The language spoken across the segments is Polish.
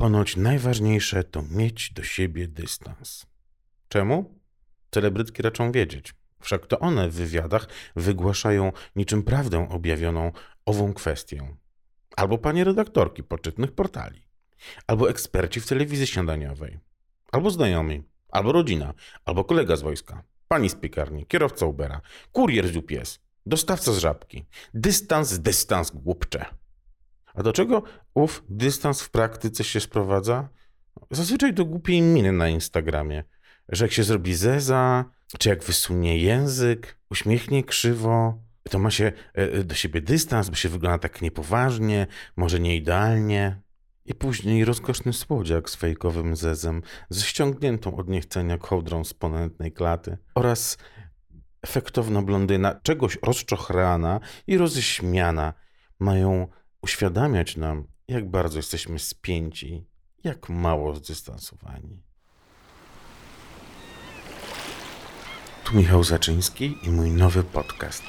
Ponoć najważniejsze to mieć do siebie dystans. Czemu? Celebrytki raczą wiedzieć. Wszak to one w wywiadach wygłaszają niczym prawdę objawioną ową kwestię. Albo panie redaktorki poczytnych portali, albo eksperci w telewizji śniadaniowej, albo znajomi, albo rodzina, albo kolega z wojska, pani z piekarni, kierowca Ubera, kurier z UPS, dostawca z żabki. Dystans, dystans, głupcze. A do czego ów dystans w praktyce się sprowadza? Zazwyczaj do głupiej miny na Instagramie, że jak się zrobi zeza, czy jak wysunie język, uśmiechnie krzywo, to ma się e, do siebie dystans, bo się wygląda tak niepoważnie, może nie idealnie. I później rozkoszny słodziak z fejkowym zezem, ze ściągniętą od niechcenia kołdrą z ponętnej klaty oraz efektowna blondyna, czegoś rozczochrana i roześmiana, mają uświadamiać nam, jak bardzo jesteśmy spięci, jak mało zdystansowani. Tu Michał Zaczyński i mój nowy podcast.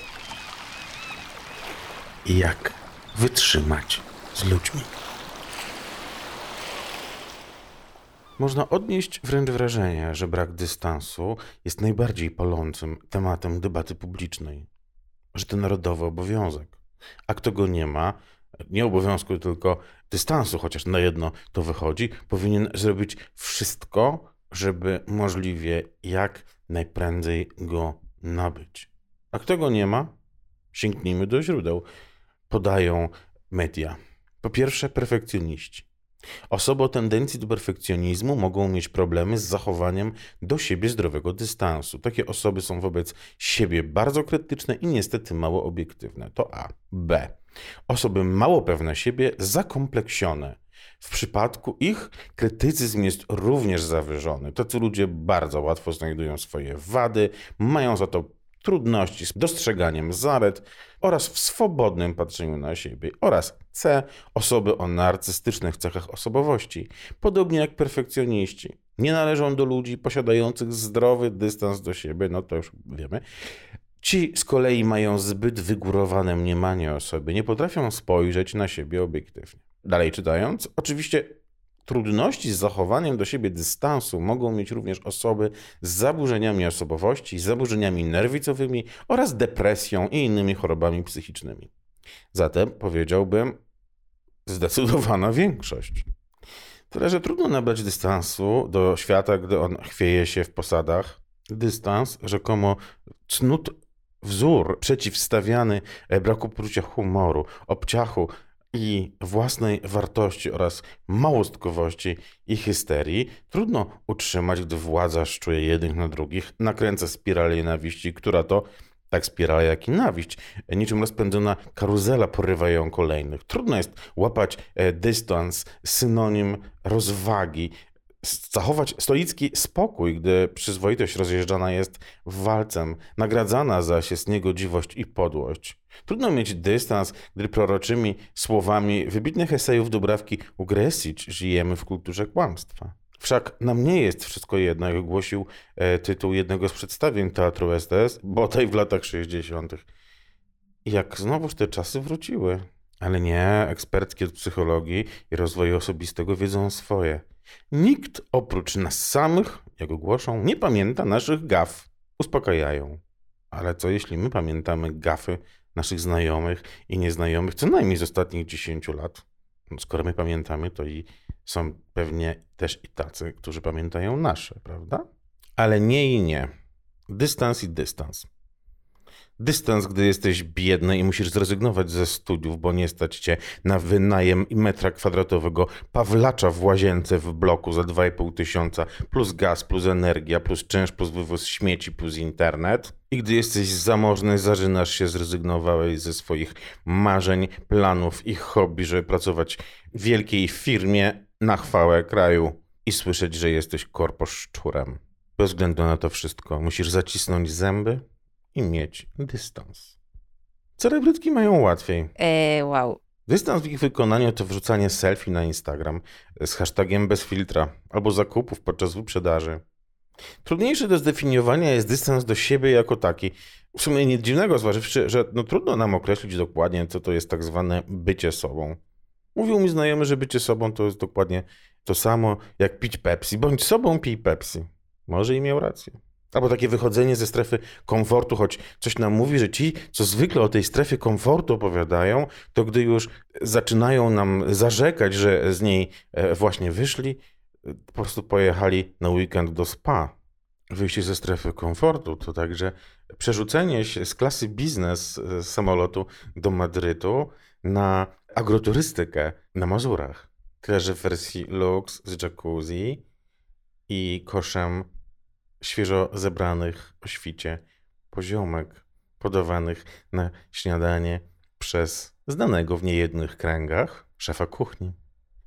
Jak wytrzymać z ludźmi. Można odnieść wręcz wrażenie, że brak dystansu jest najbardziej palącym tematem debaty publicznej, że to narodowy obowiązek. A kto go nie ma, nie obowiązku, tylko dystansu, chociaż na jedno to wychodzi, powinien zrobić wszystko, żeby możliwie jak najprędzej go nabyć. A kto go nie ma, sięgnijmy do źródeł. Podają media. Po pierwsze, perfekcjoniści. Osoby o tendencji do perfekcjonizmu mogą mieć problemy z zachowaniem do siebie zdrowego dystansu. Takie osoby są wobec siebie bardzo krytyczne i niestety mało obiektywne. To A. B. Osoby mało pewne siebie, zakompleksione. W przypadku ich krytycyzm jest również zawyżony. Tacy ludzie bardzo łatwo znajdują swoje wady, mają za to trudności z dostrzeganiem zalet oraz w swobodnym patrzeniu na siebie. Oraz C. Osoby o narcystycznych cechach osobowości, podobnie jak perfekcjoniści. Nie należą do ludzi posiadających zdrowy dystans do siebie, no to już wiemy. Ci z kolei mają zbyt wygórowane mniemanie o sobie, nie potrafią spojrzeć na siebie obiektywnie. Dalej czytając, oczywiście trudności z zachowaniem do siebie dystansu mogą mieć również osoby z zaburzeniami osobowości, zaburzeniami nerwicowymi oraz depresją i innymi chorobami psychicznymi. Zatem powiedziałbym, zdecydowana większość. Tyle, że trudno nabrać dystansu do świata, gdy on chwieje się w posadach. Dystans, rzekomo cnót wzór przeciwstawiany braku poczucia humoru, obciachu, i własnej wartości oraz małostkowości i histerii trudno utrzymać, gdy władza szczuje jednych na drugich, nakręca spiralę nienawiści, która to tak spirala jak i nawiść. Niczym rozpędzona karuzela porywa ją kolejnych. Trudno jest łapać e, dystans, synonim rozwagi, zachować stoicki spokój, gdy przyzwoitość rozjeżdżana jest walcem, nagradzana zaś jest niegodziwość i podłość. Trudno mieć dystans, gdy proroczymi słowami wybitnych esejów Dubrawki Ugresić żyjemy w kulturze kłamstwa. Wszak nam nie jest wszystko jedno, jak głosił e, tytuł jednego z przedstawień teatru SDS, tej w latach 60. Jak znowuż te czasy wróciły. Ale nie, ekspertki od psychologii i rozwoju osobistego wiedzą swoje. Nikt oprócz nas samych, jak ogłoszą, nie pamięta naszych gaf. Uspokajają. Ale co jeśli my pamiętamy gafy naszych znajomych i nieznajomych co najmniej z ostatnich 10 lat? No, skoro my pamiętamy, to i są pewnie też i tacy, którzy pamiętają nasze, prawda? Ale nie i nie. Dystans i dystans. Dystans, gdy jesteś biedny i musisz zrezygnować ze studiów, bo nie stać cię na wynajem metra kwadratowego pawlacza w łazience w bloku za 2,5 tysiąca, plus gaz, plus energia, plus czynsz, plus wywóz śmieci, plus internet. I gdy jesteś zamożny, zażynasz się, zrezygnowałeś ze swoich marzeń, planów i hobby, żeby pracować w wielkiej firmie na chwałę kraju i słyszeć, że jesteś korposzczurem. Bez względu na to wszystko, musisz zacisnąć zęby i mieć dystans. Celebrytki mają łatwiej. Eee, wow. Dystans w ich wykonaniu to wrzucanie selfie na Instagram z hashtagiem bez filtra albo zakupów podczas wyprzedaży. Trudniejszy do zdefiniowania jest dystans do siebie jako taki. W sumie nic dziwnego, zważywszy, że no trudno nam określić dokładnie, co to jest tak zwane bycie sobą. Mówił mi znajomy, że bycie sobą to jest dokładnie To samo jak pić Pepsi. Bądź sobą, pij Pepsi. Może i miał rację. Albo takie wychodzenie ze strefy komfortu, choć coś nam mówi, że ci, co zwykle o tej strefie komfortu opowiadają, to gdy już zaczynają nam zarzekać, że z niej e, właśnie wyszli, po prostu pojechali na weekend do spa. Wyjście ze strefy komfortu to także przerzucenie się z klasy biznes z samolotu do Madrytu na agroturystykę na Mazurach. Tyle, że w wersji Lux z jacuzzi i koszem świeżo zebranych o świcie poziomek podawanych na śniadanie przez znanego w niejednych kręgach szefa kuchni.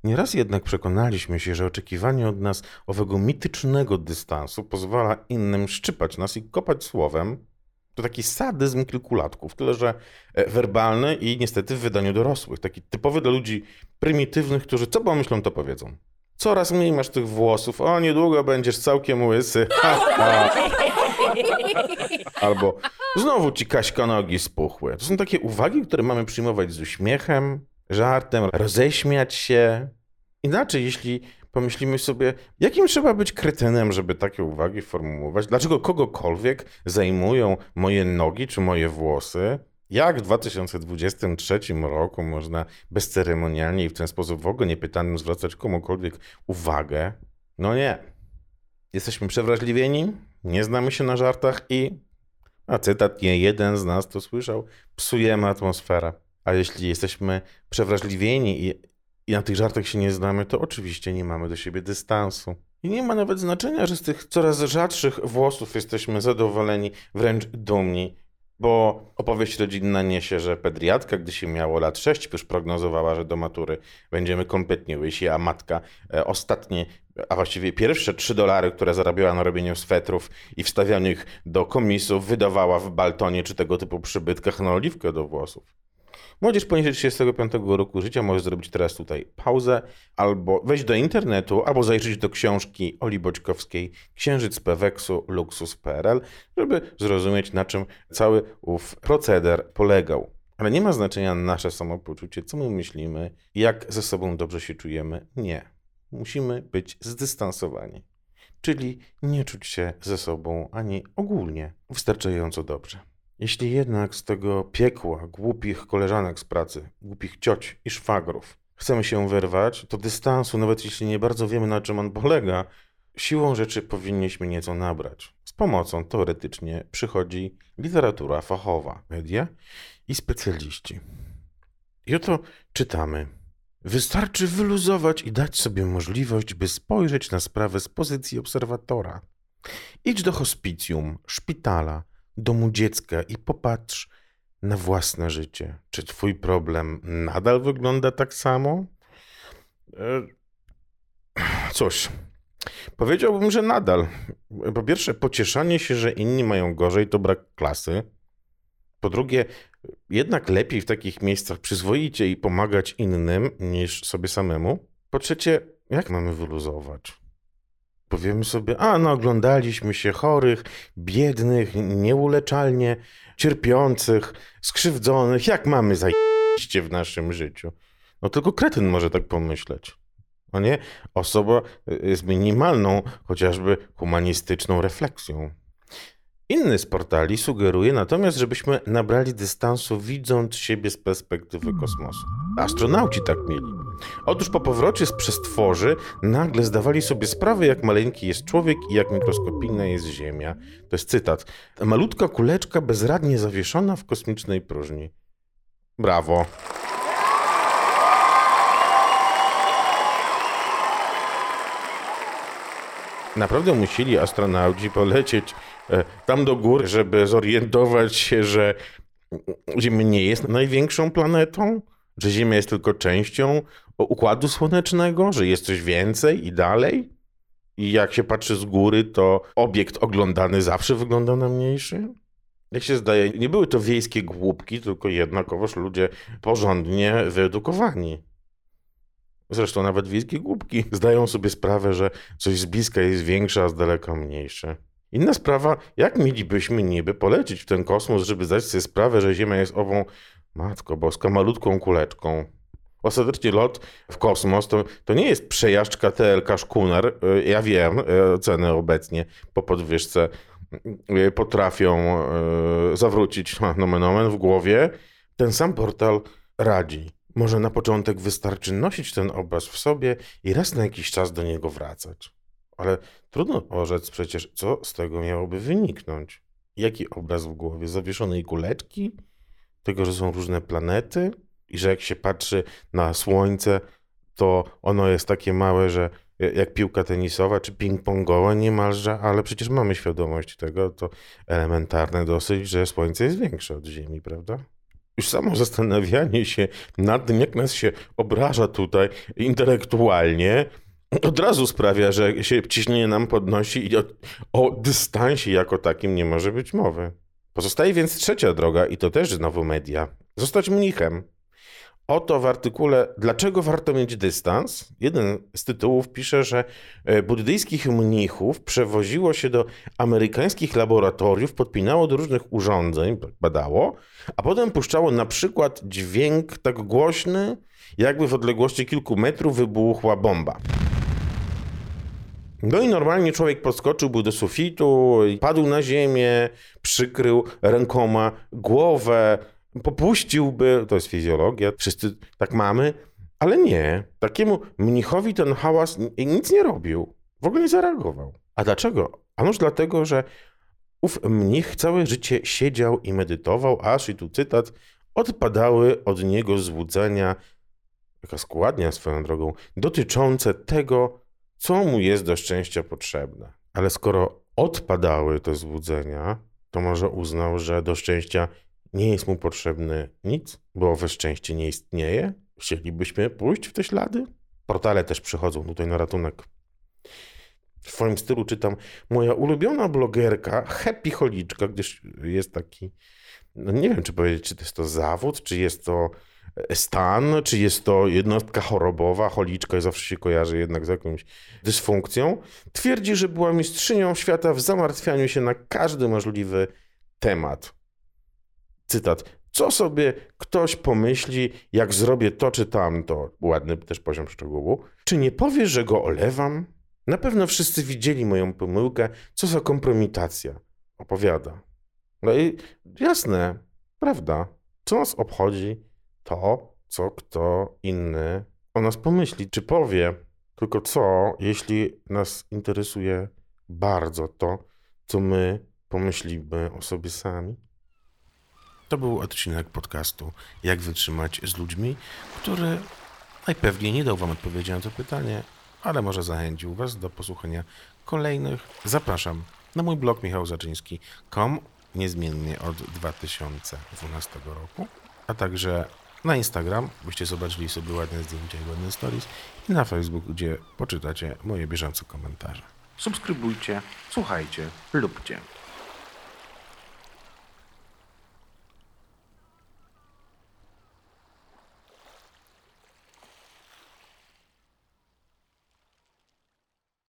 Nieraz jednak przekonaliśmy się, że oczekiwanie od nas owego mitycznego dystansu pozwala innym szczypać nas i kopać słowem. To taki sadyzm kilkulatków, tyle że e, werbalny i niestety w wydaniu dorosłych. Taki typowy dla ludzi prymitywnych, którzy co pomyślą, to powiedzą. Coraz mniej masz tych włosów, o niedługo będziesz całkiem łysy. Albo znowu ci Kaśka nogi spuchły. To są takie uwagi, które mamy przyjmować z uśmiechem, żartem, roześmiać się. Inaczej, jeśli pomyślimy sobie, jakim trzeba być kretynem, żeby takie uwagi formułować, dlaczego kogokolwiek zajmują moje nogi czy moje włosy, jak w 2023 roku można bezceremonialnie i w ten sposób w ogóle niepytanym zwracać komukolwiek uwagę? No nie. Jesteśmy przewrażliwieni, nie znamy się na żartach i, a cytat, nie jeden z nas to słyszał, psujemy atmosferę. A jeśli jesteśmy przewrażliwieni i, i na tych żartach się nie znamy, to oczywiście nie mamy do siebie dystansu. I nie ma nawet znaczenia, że z tych coraz rzadszych włosów jesteśmy zadowoleni, wręcz dumni. Bo opowieść rodzinna niesie, że pediatka, gdy się miało lat 6, już prognozowała, że do matury będziemy kompletnie łysi, a matka e, ostatnie, a właściwie pierwsze 3 dolary, które zarabiała na robieniu swetrów i wstawianiu ich do komisów, wydawała w baltonie czy tego typu przybytkach na oliwkę do włosów. Młodzież poniżej 35 roku życia może zrobić teraz tutaj pauzę, albo wejść do internetu, albo zajrzeć do książki Oli Boćkowskiej Księżyc Peweksu Luksus.pl, żeby zrozumieć, na czym cały ów proceder polegał. Ale nie ma znaczenia nasze samopoczucie, co my myślimy, jak ze sobą dobrze się czujemy. Nie. Musimy być zdystansowani. Czyli nie czuć się ze sobą ani ogólnie wystarczająco dobrze. Jeśli jednak z tego piekła głupich koleżanek z pracy, głupich cioć i szwagrów chcemy się wyrwać, to dystansu, nawet jeśli nie bardzo wiemy na czym on polega, siłą rzeczy powinniśmy nieco nabrać. Z pomocą teoretycznie przychodzi literatura fachowa, media i specjaliści. I oto czytamy. Wystarczy wyluzować i dać sobie możliwość, by spojrzeć na sprawę z pozycji obserwatora. Idź do hospicjum, szpitala, domu dziecka i popatrz na własne życie. Czy twój problem nadal wygląda tak samo? E, cóż, powiedziałbym, że nadal. Po pierwsze, pocieszanie się, że inni mają gorzej, to brak klasy. Po drugie, jednak lepiej w takich miejscach przyzwoicie i pomagać innym niż sobie samemu. Po trzecie, jak mamy wyluzować? Powiemy sobie, a no oglądaliśmy się chorych, biednych, nieuleczalnie cierpiących, skrzywdzonych, jak mamy zajście w naszym życiu. No tylko kretyn może tak pomyśleć. No nie? Osoba y, z minimalną, chociażby humanistyczną refleksją. Inny z portali sugeruje natomiast, żebyśmy nabrali dystansu, widząc siebie z perspektywy kosmosu. Astronauci tak mieli. Otóż po powrocie z przestworzy nagle zdawali sobie sprawę, jak maleńki jest człowiek i jak mikroskopijna jest Ziemia. To jest cytat. Malutka kuleczka bezradnie zawieszona w kosmicznej próżni. Brawo. Naprawdę musieli astronauci polecieć e, tam do góry, żeby zorientować się, że Ziemia nie jest największą planetą, że Ziemia jest tylko częścią układu słonecznego, że jest coś więcej i dalej. I jak się patrzy z góry, to obiekt oglądany zawsze wygląda na mniejszy. Jak się zdaje, nie były to wiejskie głupki, tylko jednakowoż ludzie porządnie wyedukowani. Zresztą nawet wiejskie głupki zdają sobie sprawę, że coś z bliska jest większe, a z daleka mniejsze. Inna sprawa, jak mielibyśmy niby polecieć w ten kosmos, żeby zdać sobie sprawę, że Ziemia jest ową, Matko Boska, malutką kuleczką. Ostatecznie lot w kosmos to, to nie jest przejażdżka TLK Szkuner. Y, Ja wiem, y, ceny obecnie po podwyżce y, potrafią zawrócić nomen omen w głowie. Ten sam portal radzi. Może na początek wystarczy nosić ten obraz w sobie i raz na jakiś czas do niego wracać. Ale trudno orzec przecież, co z tego miałoby wyniknąć. Jaki obraz w głowie? Zawieszonej kuleczki? Tego, że są różne planety? I że jak się patrzy na Słońce, to ono jest takie małe, że jak piłka tenisowa czy ping-pongowa niemalże, ale przecież mamy świadomość tego, to elementarne dosyć, że Słońce jest większe od Ziemi, prawda? Już samo zastanawianie się nad tym, jak nas się obraża tutaj intelektualnie, od razu sprawia, że się ciśnienie nam podnosi i o, o dystansie jako takim nie może być mowy. Pozostaje więc trzecia droga i to też znowu media. Zostać mnichem. Oto w artykule Dlaczego warto mieć dystans? Jeden z tytułów pisze, że e, buddyjskich mnichów przewoziło się do amerykańskich laboratoriów, podpinało do różnych urządzeń, badało, a potem puszczało na przykład dźwięk tak głośny, jakby w odległości kilku metrów wybuchła bomba. No i normalnie człowiek podskoczyłby do sufitu, padł na ziemię, przykrył rękoma głowę, popuściłby, to jest fizjologia, wszyscy tak mamy, ale nie. Takiemu mnichowi ten hałas ni- nic nie robił. W ogóle nie zareagował. A dlaczego? Anoż dlatego, że ów mnich całe życie siedział i medytował, aż, i tu cytat, odpadały od niego złudzenia, jaka składnia swoją drogą, dotyczące tego, co mu jest do szczęścia potrzebne. Ale skoro odpadały te złudzenia, to może uznał, że do szczęścia nie jest mu potrzebny nic, bo owe szczęście nie istnieje? Chcielibyśmy pójść w te ślady? Portale też przychodzą tutaj na ratunek. W swoim stylu czytam, moja ulubiona blogerka, Happy Holiczka, gdyż jest taki, no nie wiem, czy powiedzieć, czy to jest to zawód, czy jest to stan, czy jest to jednostka chorobowa, choliczka zawsze się kojarzy jednak z jakąś dysfunkcją, twierdzi, że była mistrzynią świata w zamartwianiu się na każdy możliwy temat. Cytat. Co sobie ktoś pomyśli, jak zrobię to czy tamto? Ładny też poziom szczegółu. Czy nie powiesz, że go olewam? Na pewno wszyscy widzieli moją pomyłkę. Co za kompromitacja. Opowiada. No i jasne, prawda. Co nas obchodzi to, co kto inny o nas pomyśli, czy powie. Tylko co, jeśli nas interesuje bardzo to, co my pomyślimy o sobie sami? To był odcinek podcastu Jak wytrzymać z ludźmi, który najpewniej nie dał Wam odpowiedzi na to pytanie, ale może zachęcił Was do posłuchania kolejnych. Zapraszam na mój blog michałzaczyński.com niezmiennie od 2012 roku, a także na Instagram, byście zobaczyli sobie ładne zdjęcia i ładne stories i na Facebook, gdzie poczytacie moje bieżące komentarze. Subskrybujcie, słuchajcie, lubcie.